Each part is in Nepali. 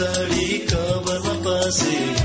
sari kabar mapasi.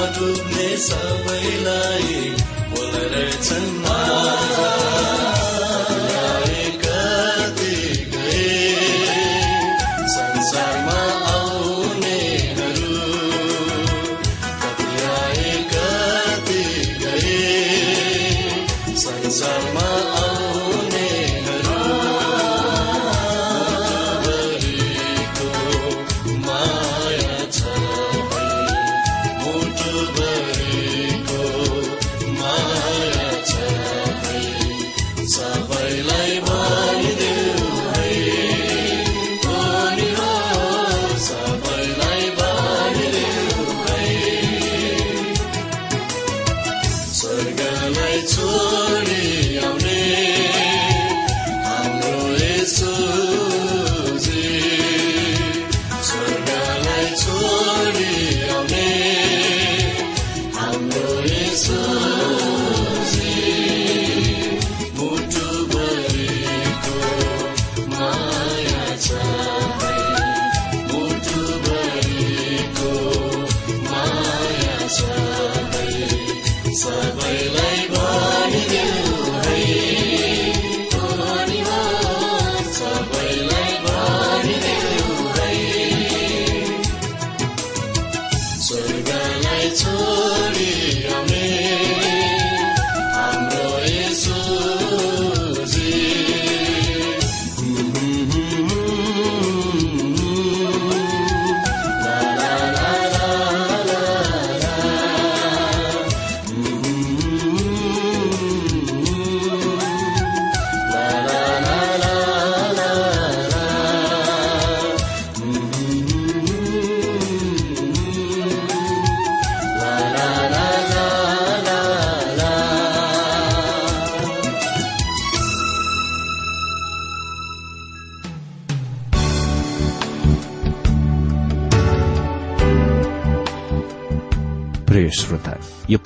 मुटु भरिको माया छ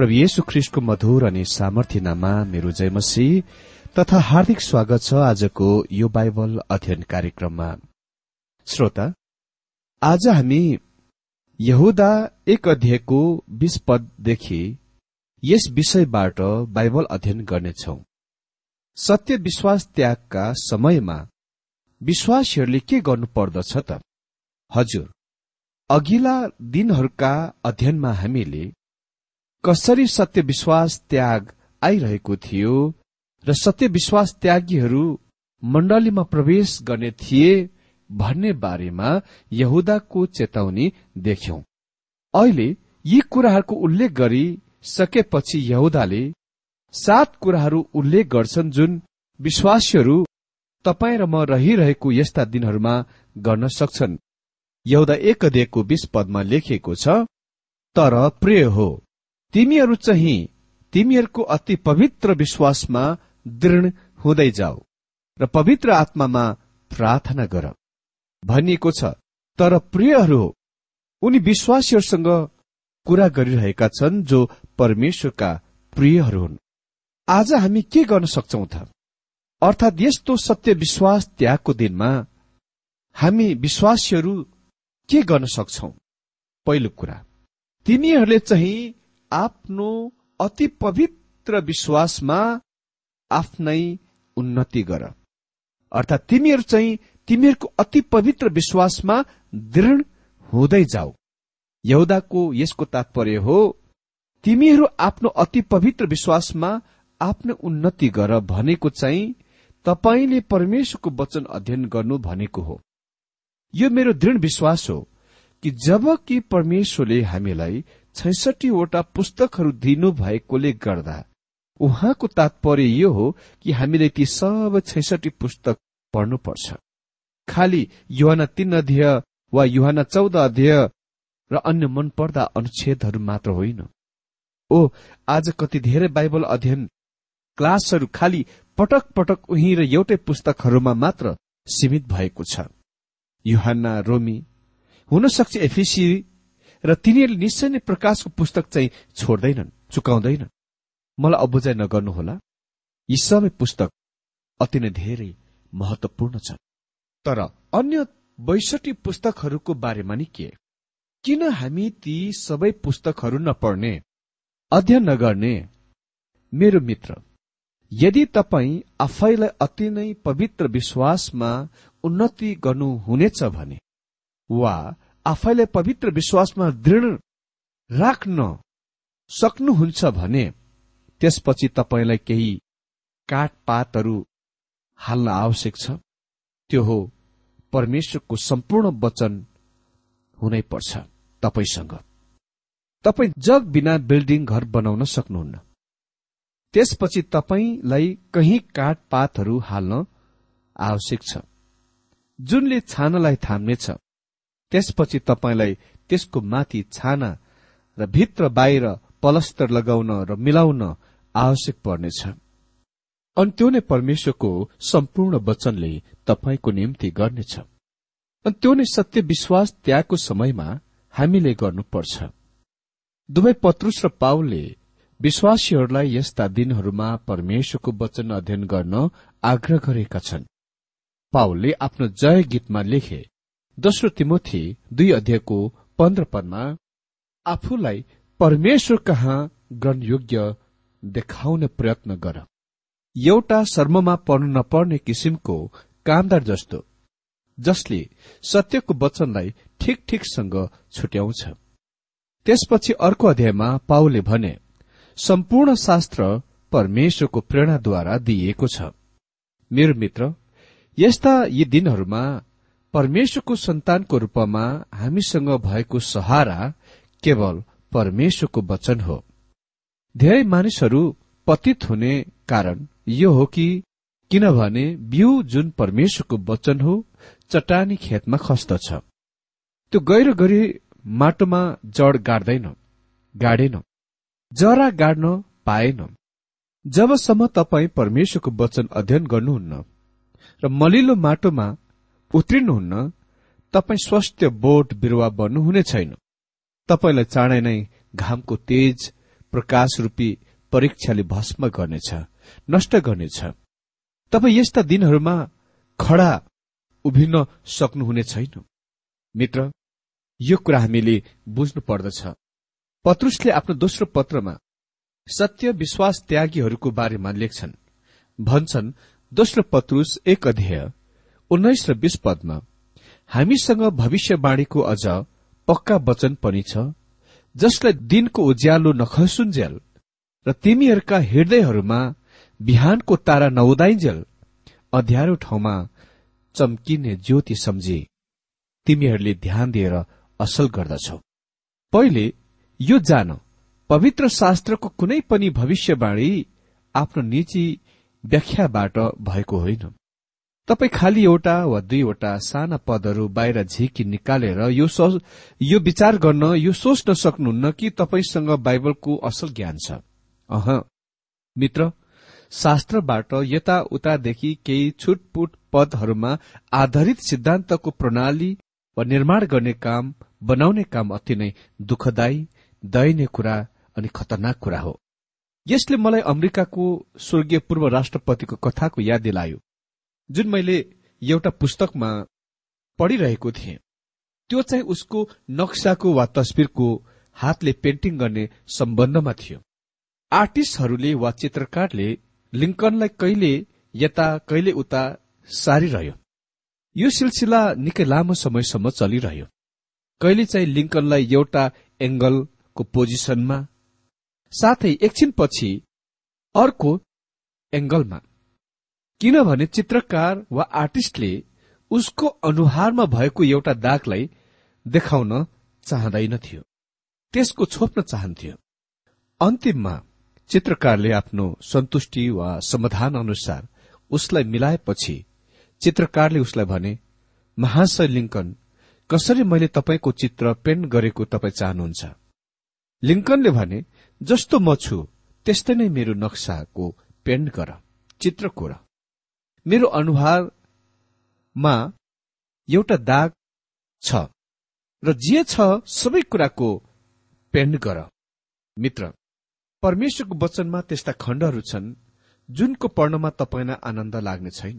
प्रभु येशु ख्रिस्टको मधुर अनि सामर्थ्यनामा मेरो जयमसी तथा हार्दिक स्वागत छ आजको यो बाइबल अध्ययन कार्यक्रममा। श्रोता आज हामी यहुदा एक अध्यायको बीस पददेखि यस विषयबाट बाइबल अध्ययन गर्नेछौ। सत्य विश्वास त्यागका समयमा विश्वासीहरूले के गर्नुपर्दछ त? हजुर अघिल्ला दिनहरूका अध्ययनमा हामीले कसरी सत्य विश्वास त्याग आइरहेको थियो र सत्य विश्वास त्यागीहरू मण्डलीमा प्रवेश गर्ने थिए भन्ने बारेमा यहुदाको चेतावनी देख्यौं। अहिले यी कुराहरूको उल्लेख गरी सकेपछि यहुदाले सात कुराहरू उल्लेख गर्छन् जुन विश्वासीहरू तपाईँ र म रहिरहेको यस्ता दिनहरूमा गर्न सक्छन्। यौदा एक अध्ययको बीस पदमा लेखिएको छ तर प्रिय हो तिमीहरू चाहिँ तिमीहरूको अति पवित्र विश्वासमा दृढ हुँदै जाऊ र पवित्र आत्मामा प्रार्थना गर। भनिएको छ तर प्रियहरू उनी विश्वासीहरूसँग कुरा गरिरहेका छन् जो परमेश्वरका प्रियहरू हुन्। आज हामी के गर्न सक्छौ त? अर्थात् यस्तो सत्य विश्वास त्यागको दिनमा हामी विश्वासीहरू के गर्न सक्छौ? पहिलो कुरा तिमीहरूले चाहिँ आफ्नो अति पवित्र विश्वासमा आफ्नै उन्नति गर। अर्थात् तिमीहरू चाहिँ तिमीहरूको अति पवित्र विश्वासमा दृढ हुँदै जाऊ। यहुदाको यसको तात्पर्य हो तिमीहरू आफ्नो अति पवित्र विश्वासमा आफ्नो उन्नति गर भनेको चाहिँ तपाईँले परमेश्वरको वचन अध्ययन गर्नु भनेको हो। यो मेरो दृढ विश्वास हो कि जब कि परमेश्वरले हामीलाई छैसठीवटा पुस्तकहरू दिनु भएकोले गर्दा उहाँको तात्पर्य यो हो कि हामीले ती सब छैसठी पुस्तक पढ्नुपर्छ। खालि युहान तीन अध्यय वा युहान चौध अध्यय र अन्य मन पर्दा अनुच्छेदहरू मात्र होइन। ओ आज कति धेरै बाइबल अध्ययन क्लासहरू खालि पटक पटक उही र एउटै पुस्तकहरूमा मात्र सीमित भएको छ। युहान्ना रोमी हुन सक्छ एफिसी र तिनीहरूले निश्चय नै प्रकाशको पुस्तक चाहिँ छोड्दैनन् चुकाउँदैनन्। मलाई अबुझाइ नगर्नुहोला यी सबै पुस्तक अति नै धेरै महत्वपूर्ण छन्। तर अन्य बैसठी पुस्तकहरूको बारेमा नि के? किन हामी ती सबै पुस्तकहरू नपढ्ने अध्ययन नगर्ने? मेरो मित्र यदि तपाईँ आफैलाई अति नै पवित्र विश्वासमा उन्नति गर्नुहुनेछ भने वा आफैलाई पवित्र विश्वासमा दृढ राख्न सक्नुहुन्छ भने त्यसपछि तपाईँलाई केही काठपातहरू हाल्न आवश्यक छ। त्यो हो परमेश्वरको सम्पूर्ण वचन हुनै पर्छ तपाईँसँग। तपाईँ जग बिना बिल्डिङ घर बनाउन सक्नुहुन्न। त्यसपछि तपाईँलाई कहीँ काठपातहरू हाल्न आवश्यक छ। जुनले छानालाई थाम्नेछ त्यसपछि तपाईँलाई त्यसको माथि छाना र भित्र बाहिर पलस्तर लगाउन र मिलाउन आवश्यक पर्नेछ। अनि त्यो नै परमेश्वरको सम्पूर्ण वचनले तपाईँको निम्ति गर्नेछ। अनि त्यो नै सत्य विश्वास त्यागको समयमा हामीले गर्नुपर्छ। दुवै पत्रुस र पाउलले विश्वासीहरूलाई यस्ता दिनहरूमा परमेश्वरको वचन अध्ययन गर्न आग्रह गरेका छन्। पावलले आफ्नो जय गीतमा लेखे दोस्रो तिमोथी दुई अध्ययको पन्ध्र पदमा आफूलाई परमेश्वर कहाँ ग्रहणयोग्य देखाउने प्रयत्न गर। एउटा शर्ममा पर्नु नपर्ने किसिमको कामदार जस्तो जसले सत्यको वचनलाई ठिक ठिकसँग छुट्याउँछ। त्यसपछि अर्को अध्यायमा पाउले भने सम्पूर्ण शास्त्र परमेश्वरको प्रेरणाद्वारा दिइएको छ। मेरो मित्र यस्ता यी दिनहरूमा परमेश्वरको सन्तानको रूपमा हामीसँग भएको सहारा केवल परमेश्वरको वचन हो। धेरै मानिसहरू पतित हुने कारण यो हो कि किनभने बिउ जुन परमेश्वरको वचन हो चट्टानी खेतमा खस्दछ त्यो गहिरो गरी माटोमा जड गाड्दैन गाडेन जरा गाड्न पाएन। जबसम्म तपाईँ परमेश्वरको वचन अध्ययन गर्नुहुन्न र मलिलो माटोमा उत्रिनुहुन्न तपाईँ स्वस्थ बोट बिरुवा बन्नुहुने छैन। तपाईँलाई चाँडै नै घामको तेज प्रकाश रूपी परीक्षाले भस्म गर्नेछ नष्ट गर्नेछ। तपाईँ यस्ता दिनहरूमा खडा उभिन सक्नुहुने छैन। मित्र यो कुरा हामीले बुझ्नु पर्दछ पत्रुसले आफ्नो दोस्रो पत्रमा सत्य विश्वास त्यागीहरूको बारेमा लेख्छन्। भन्छन् दोस्रो पत्रुस एक अध्यय उन्नाइस र बीस पदमा हामीसँग भविष्यवाणीको अझ पक्का वचन पनि छ जसलाई दिनको उज्यालो नखसुन्जेल र तिमीहरूका हृदयहरूमा बिहानको तारा नउदाइन्जेल अध्यारो ठाउँमा चम्किने ज्योति सम्झे। तिमीहरूले ध्यान दिएर असल गर्दछौ। पहिले यो जान पवित्र शास्त्रको कुनै पनि भविष्यवाणी आफ्नो निजी व्याख्याबाट भएको होइन। तपाई खालि एउटा वा दुईवटा साना पदहरू बाहिर झिकी निकालेर यो यो विचार गर्न यो सोच्न सक्नुहुन्न कि तपाईँसँग बाइबलको असल ज्ञान छ। अह मित्र शास्त्रबाट यता उतादेखि केही छुटपुट पदहरूमा आधारित सिद्धान्तको प्रणाली वा निर्माण गर्ने काम बनाउने काम अति नै दुःखदायी दयनीय कुरा अनि खतरनाक कुरा हो। यसले मलाई अमेरिकाको स्वर्गीय पूर्व राष्ट्रपतिको कथाको याद दिलायो। जुन मैले एउटा पुस्तकमा पढिरहेको थिएँ त्यो चाहिँ उसको नक्साको वा तस्विरको हातले पेन्टिङ गर्ने सम्बन्धमा थियो। आर्टिस्टहरूले वा चित्रकारले लिङ्कनलाई कहिले यता कहिले उता सारिरह्यो। यो सिलसिला निकै लामो समयसम्म चलिरह्यो। कहिले चाहिँ लिङ्कनलाई एउटा एंगलको पोजिसनमा साथै एकछिनपछि अर्को एंगलमा किनभने चित्रकार वा आर्टिस्टले उसको अनुहारमा भएको एउटा दागलाई देखाउन चाहँदैनथ्यो त्यसको छोप्न चाहन्थ्यो। अन्तिममा चित्रकारले आफ्नो सन्तुष्टि वा समाधान अनुसार उसलाई मिलाएपछि चित्रकारले उसलाई भने महाशय लिङ्कन कसरी मैले तपाईँको चित्र पेन्ट गरेको तपाईँ चाहनुहुन्छ? लिङ्कनले भने जस्तो म छु त्यस्तै नै मेरो नक्साको पेन्ट गर चित्र कोर। मेरो अनुहारमा एउटा दाग छ र जे छ सबै कुराको पेन्ट गर। मित्र परमेश्वरको वचनमा त्यस्ता खण्डहरू छन् जुनको पढ्नमा तपाईँलाई आनन्द लाग्ने छैन।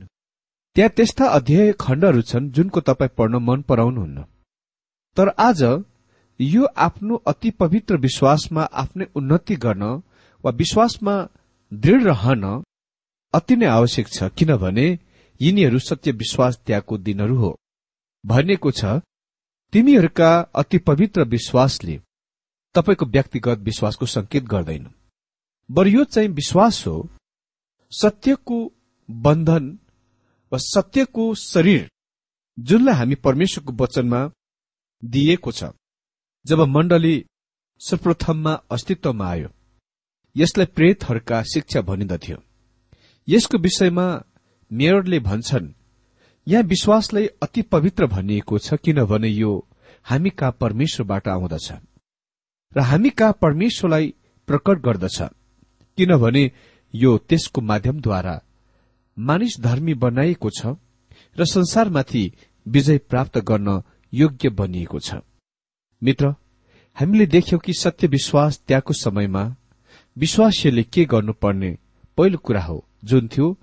त्यहाँ त्यस्ता अध्याय खण्डहरू छन् जुनको तपाईँ पढ्न मन पराउनुहुन्न। तर आज यो आफ्नो अति पवित्र विश्वासमा आफ्नै उन्नति गर्न वा विश्वासमा दृढ रहन अति नै आवश्यक छ किनभने यिनीहरू सत्य विश्वास त्यागको दिनहरू हो। भनिएको छ तिमीहरूका अति पवित्र विश्वासले तपाईँको व्यक्तिगत विश्वासको संकेत गर्दैन। बर यो चाहिँ विश्वास हो सत्यको बन्धन वा सत्यको शरीर जुनलाई हामी परमेश्वरको वचनमा दिएको छ। जब मण्डली सर्वप्रथममा अस्तित्वमा आयो यसलाई प्रेतहरूका शिक्षा भनिन्दथ्यो यसको विषयमा मेयरले भन्छन् यहाँ विश्वासलाई अति पवित्र भनिएको छ किनभने यो हामी कहाँ परमेश्वरबाट आउँदछ र हामी कहाँ परमेश्वरलाई प्रकट गर्दछ किनभने यो त्यसको माध्यमद्वारा मानिस धर्मी बनाइएको छ र संसारमाथि विजय प्राप्त गर्न योग्य बनिएको छ। मित्र हामीले देख्यौं कि सत्य विश्वास त्यहाँको समयमा विश्वासीले के गर्नुपर्ने पहिलो कुरा हो। जुन थियो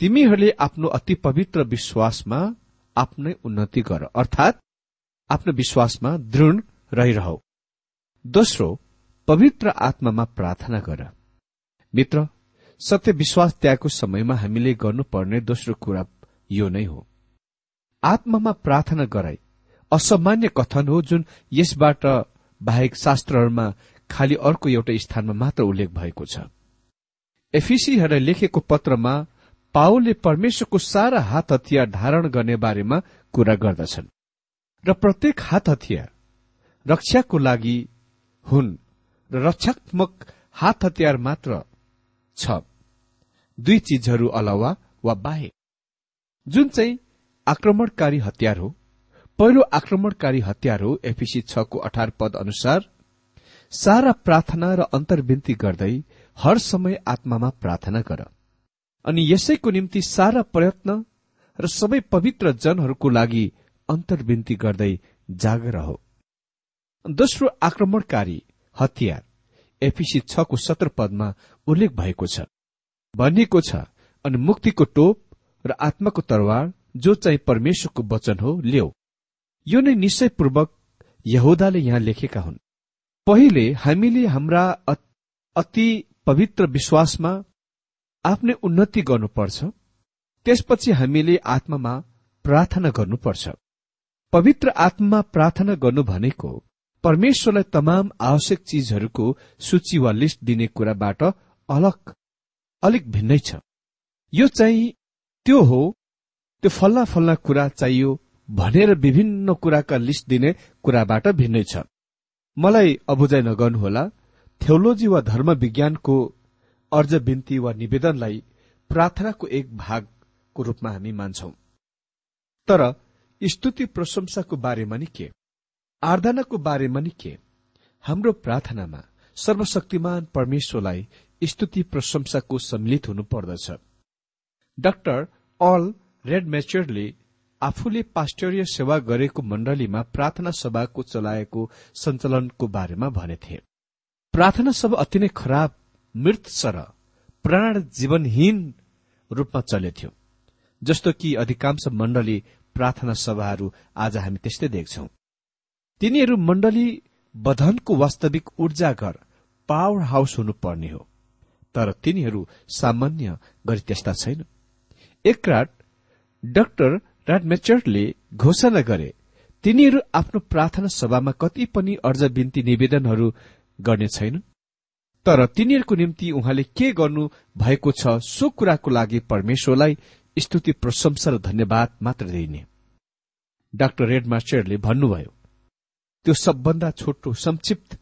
तिमीहरूले आफ्नो अति पवित्र विश्वासमा आफ्नै उन्नति गर। अर्थात आफ्नो विश्वासमा दृढ रहिरह। दोस्रो पवित्र आत्मामा प्रार्थना गर। मित्र सत्य विश्वास त्यागको समयमा हामीले गर्नुपर्ने दोस्रो कुरा यो नै हो। आत्मामा प्रार्थना गराई। असामान्य कथन हो जुन यसबाट बाहेक शास्त्रहरूमा खालि अर्को एउटा स्थानमा मात्र उल्लेख भएको छ। एफिसीहरूलाई लेखेको पत्रमा पाओले परमेश्वरको सारा हात हतियार धारण गर्ने बारेमा कुरा गर्दछन्। र प्रत्येक हात हतियार रक्षाको लागि हुन् र रक्षात्मक हात हतियार मात्र छ। दुई चिजहरू अलावा वा बाहेक। जुन चाहिँ आक्रमणकारी हतियार हो पहिलो आक्रमणकारी हतियार हो एफिसी छको अठार पद अनुसार सारा प्रार्थना र अन्तर्विन्ती गर्दै हर समय आत्मामा प्रार्थना गर। अनि यसैको निम्ति सारा प्रयत्न र सबै पवित्र जनहरूको लागि अन्तर्विन्ती गर्दै जागर हो। दोस्रो आक्रमणकारी हतियार एफिसी छको सत्र पदमा उल्लेख भएको छ। भनिएको छ अनि मुक्तिको टोप र आत्माको तरवार जो चाहिँ परमेश्वरको वचन हो ल्याऊ। यो नै निश्चयपूर्वक यहुदाले यहाँ लेखेका हुन्। पहिले हामीले हाम्रा अति पवित्र विश्वासमा आफ्नै उन्नति गर्नुपर्छ त्यसपछि हामीले आत्मामा प्रार्थना गर्नुपर्छ। पवित्र आत्मामा प्रार्थना गर्नु भनेको परमेश्वरलाई तमाम आवश्यक चिजहरूको सूची वा लिस्ट दिने कुराबाट अलग अलिक भिन्नै छ। यो चाहिँ त्यो हो त्यो फल्ला फल्ला कुरा चाहियो भनेर विभिन्न कुराका लिस्ट दिने कुराबाट भिन्नै छ। मलाई अबुझाइ नगर्नुहोला थियोलोजी वा धर्म विज्ञानको अर्ज बिन्ती वा निवेदनलाई प्रार्थनाको एक भागको रूपमा हामी मान्छौ। तर स्तुति प्रशंसाको बारेमा नि के? आराधनाको बारेमा नि के? हाम्रो प्रार्थनामा सर्वशक्तिमान परमेश्वरलाई स्तुति प्रशंसाको सम्मिलित हुनु पर्दछ। डाक्टर अल रेड मेचरले आफूले पास्टरीय सेवा गरेको मण्डलीमा प्रार्थना सभाको चलाएको सञ्चालनको बारेमा भनेथे। प्रार्थना सभा अति नै खराब मृत सर प्राण जीवनहीन रूपमा चलेथ्यो। जस्तो कि अधिकांश मण्डली प्रार्थना सभाहरू आज हामी त्यस्तै देख्छौ। तिनीहरू मण्डली बधनको वास्तविक ऊर्जा घर पावर हाउस हुनुपर्ने हो। तर तिनीहरू सामान्य गरी त्यस्ता छैन। एक रात डाक्टर राडमेचर्टले घोषणा गरे तिनीहरू आफ्नो प्रार्थना सभामा कति पनि अर्ज बिन्ती निवेदनहरू गर्ने छैन तर तिनीहरूको निम्ति उहाँले के गर्नु भएको छ सो कुराको लागि परमेश्वरलाई स्तुति प्रशंसा र धन्यवाद मात्र दिने डाक्टर रेड मास्टरले भन्नुभयो त्यो सबभन्दा छोटो संक्षिप्त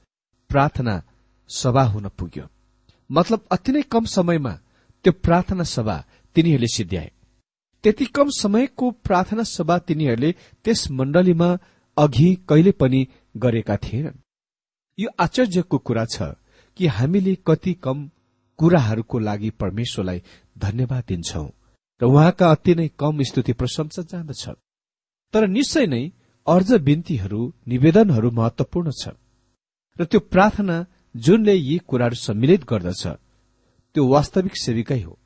प्रार्थना सभा हुन पुग्यो। मतलब अति नै कम समयमा त्यो प्रार्थना सभा तिनीहरूले सिद्ध्याए त्यति कम समयको प्रार्थना सभा तिनीहरूले त्यस मण्डलीमा अघि कहिले पनि गरेका थिएनन्। यो आश्चर्यको कुरा छ कि हामीले कति कम कुराहरूको लागि परमेश्वरलाई धन्यवाद दिन्छौ र उहाँका अति नै कम स्तुति प्रशंसा जाँदछ तर निश्चय नै अर्ज बिन्तीहरू निवेदनहरू महत्वपूर्ण छ। र त्यो प्रार्थना जुनले यी कुराहरू सम्मिलित गर्दछ त्यो वास्तविक सेविकै हो।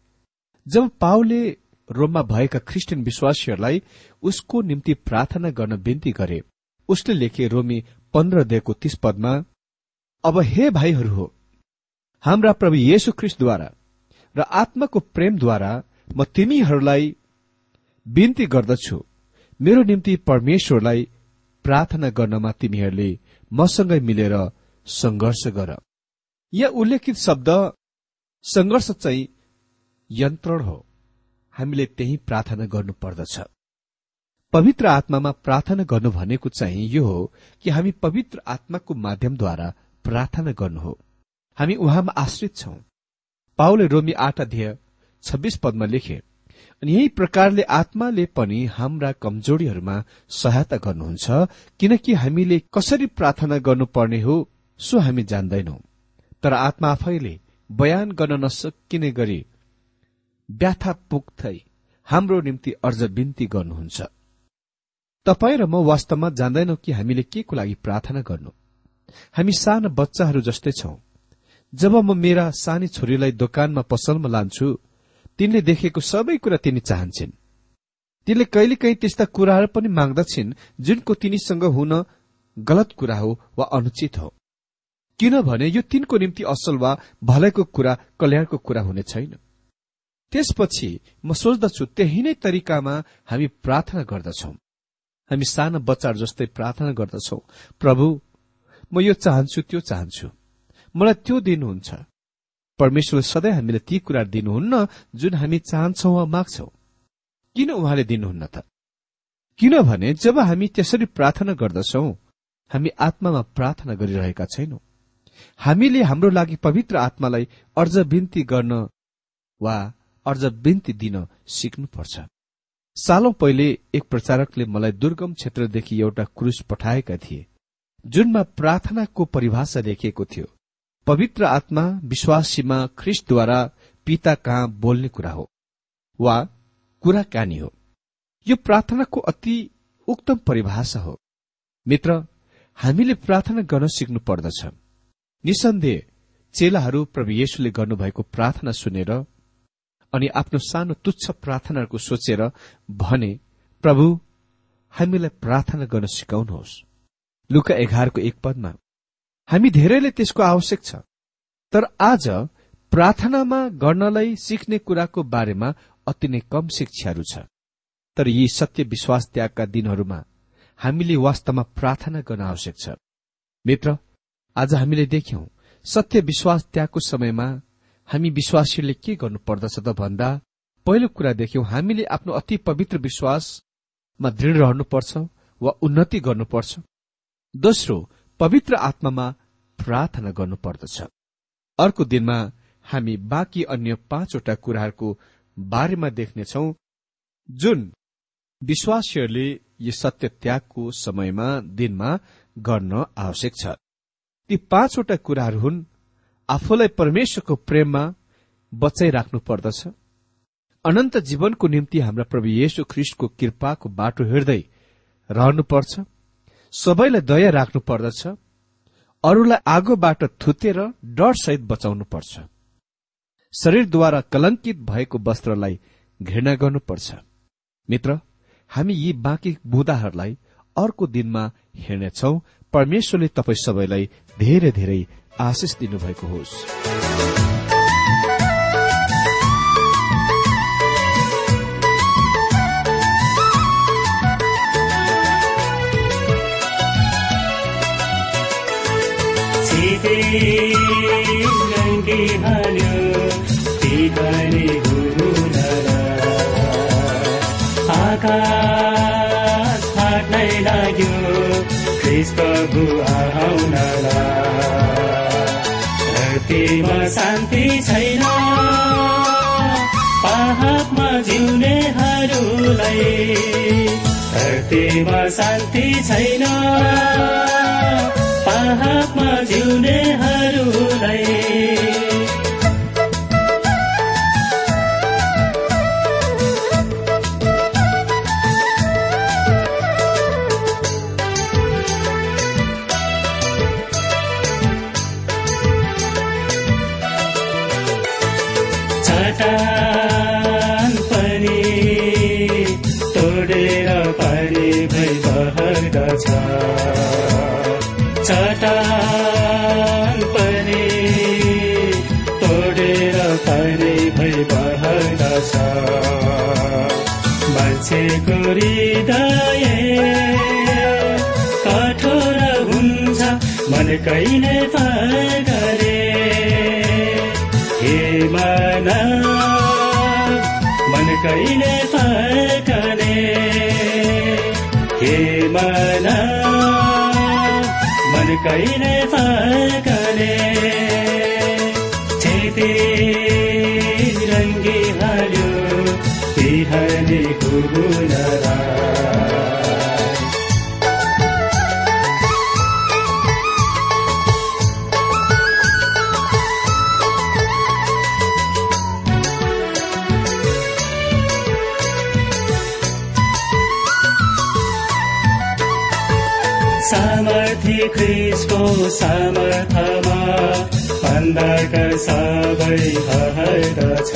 जब पावले रोममा भएका ख्रिस्टियन विश्वासीहरूलाई उसको निम्ति प्रार्थना गर्न बिन्ती गरे उसले लेखे रोमी पन्ध्र दिएको तीस पदमा अब हे भाइहरू हो हाम्रा प्रभु येशु ख्रिस्टद्वारा र आत्माको प्रेमद्वारा म तिमीहरूलाई बिन्ती गर्दछु। मेरो निम्ति परमेश्वरलाई प्रार्थना गर्नमा तिमीहरूले मसँगै मिलेर संघर्ष गर। यहाँ उल्लेखित शब्द संघर्ष चाहिँ यन्त्रण हो। हामीले त्यही प्रार्थना गर्नुपर्दछ। पवित्र आत्मामा प्रार्थना गर्नु भनेको चाहिँ यो हो कि हामी पवित्र आत्माको माध्यमद्वारा प्रार्थना गर्नु हो। हामी उहाँमा आश्रित छौं। पाउले रोमी आठ अध्यय छब्बीस पदमा लेखे अनि यही प्रकारले आत्माले पनि हाम्रा कमजोरीहरूमा सहायता गर्नुहुन्छ किनकि हामीले कसरी प्रार्थना गर्नुपर्ने हो सो हामी जान्दैनौ। तर आत्मा आफैले बयान गर्न नसकिने गरी व्याथा पुग्दै हाम्रो निम्ति अर्ज बिन्ती गर्नुहुन्छ। तपाईँ र म वास्तवमा जान्दैनौ कि हामीले के को लागि प्रार्थना गर्नु। हामी साना बच्चाहरू जस्तै छौं। जब म मेरा सानी छोरीलाई दोकानमा पसलमा लान्छु तिनले देखेको सबै कुरा तिनी चाहन्छन्। तिनले कहिलेकाहीँ त्यस्ता कुराहरू पनि माग्दछिन् जुनको तिनीसँग हुन गलत कुरा हो वा अनुचित हो। किनभने यो तिनको निम्ति असल वा भलाइको कुरा कल्याणको कुरा हुने छैन। त्यसपछि म सोच्दछु त्यही नै तरिकामा हामी प्रार्थना गर्दछौ। हामी साना बच्चाहरू जस्तै प्रार्थना गर्दछौ प्रभु म यो चाहन्छु त्यो चाहन्छु। मलाई त्यो दिनुहुन्छ। परमेश्वरले सधैँ हामीले ती कुरा दिनुहुन्न जुन हामी चाहन्छौ वा माग्छौ। किन उहाँले दिनुहुन्न त? किनभने जब हामी त्यसरी प्रार्थना गर्दछौ हामी आत्मामा प्रार्थना गरिरहेका छैनौं। हामीले हाम्रो लागि पवित्र आत्मालाई अर्ज बिन्ती गर्न वा अर्ज बिन्ती दिन सिक्नुपर्छ। सालौं पहिले एक प्रचारकले मलाई दुर्गम क्षेत्रदेखि एउटा क्रुस पठाएका थिए। जुनमा प्रार्थनाको परिभाषा लेखिएको थियो। पवित्र आत्मा विश्वासीमा ख्रिस्टद्वारा पिता कहाँ बोल्ने कुरा हो वा कुराकानी हो। यो प्रार्थनाको अति उक्तम परिभाषा हो। मित्र हामीले प्रार्थना गर्न सिक्नु पर्दछ। निसन्देह चेलाहरू प्रभु येशुले गर्नुभएको प्रार्थना सुनेर अनि आफ्नो सानो तुच्छ प्रार्थनाहरूको सोचेर भने प्रभु हामीलाई प्रार्थना गर्न सिकाउनुहोस्। लुका एघारको एक पदमा हामी धेरैले त्यसको आवश्यक छ तर आज प्रार्थनामा गर्नलाई सिक्ने कुराको बारेमा अति नै कम शिक्षाहरू छ। तर यी सत्य विश्वास त्यागका दिनहरूमा हामीले वास्तवमा प्रार्थना गर्न आवश्यक छ। मित्र आज हामीले देख्यौं सत्य विश्वास त्यागको समयमा हामी विश्वासीले के गर्नुपर्दछ त भन्दा पहिलो कुरा देख्यौं हामीले आफ्नो अति पवित्र विश्वासमा दृढ रहनुपर्छ वा उन्नति गर्नुपर्छ। दोस्रो पवित्र आत्मामा प्रार्थना गर्नुपर्दछ अर्को दिनमा हामी बाँकी अन्य पाँचवटा कुराहरूको बारेमा देख्नेछौ जुन विश्वासीहरूले यी सत्य त्यागको समयमा दिनमा गर्न आवश्यक छ। ती पाँचवटा कुराहरू हुन् आफूलाई परमेश्वरको प्रेममा बचाइराख्नु पर्दछ। अनन्त जीवनको निम्ति हाम्रा प्रभु येशु ख्रिस्टको कृपाको बाटो हिँड्दै रहनुपर्छ सबैलाई दया राख्नु पर्दछ अरूलाई आगोबाट थुतेर डरसहित बचाउनु पर्छ। शरीरद्वारा कलंकित भएको वस्त्रलाई घृणा गर्नुपर्छ। मित्र हामी यी बाँकी बुदाहरूलाई अर्को दिनमा हेर्नेछौ। परमेश्वरले तपाईँ सबैलाई धेरै धेरै आशिष दिनुभएको होस्। शान्ति छैन। पाहाडमा जिउनेहरूलाई धरतीमा शान्ति छैन। पाहाडमा जिउनेहरूलाई चट्टान पनि तोडेर पानी भई बहदछ मान्छेको हृदय कठोर हुन्छ मन कहिले पगरे हे मन मन कहिले पगरे हे मना कहिले फर्कने छेते रङ्गी हाल्यो बिहानी कुबुलरा ख्रिसको समर्थमा अन्धकार सबै हर्दछ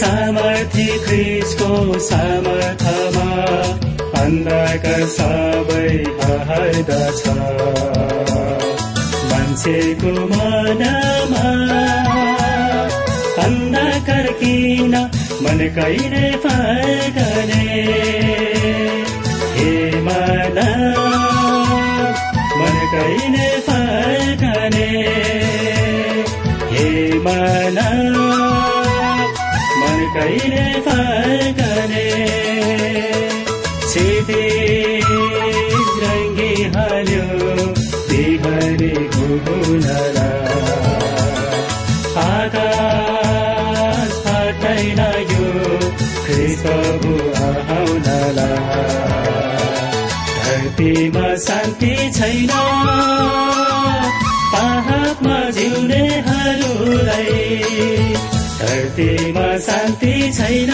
सामर्थी ख्रिसको समर्थमा अन्धकार सबै हर्दछ मान्छेको मनमा अन्धकार किन मन कहिले फर्कने हे मना कहिले फर्कने मन मन कहिले फर्कने सिधे रङ्गी हाल्यो बिहारी घुनला आकाश फाट्दैन यो ख्रिस्टबु आउनला धरतीमा शान्ति छैन। पाहाडमा जिउनेहरूलाई धरतीमा शान्ति छैन।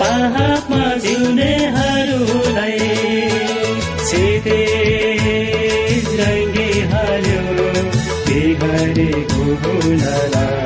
पाहाडमा जिउनेहरूलाई सिधे रङ्गी हाल्यो। बिहारी घुनला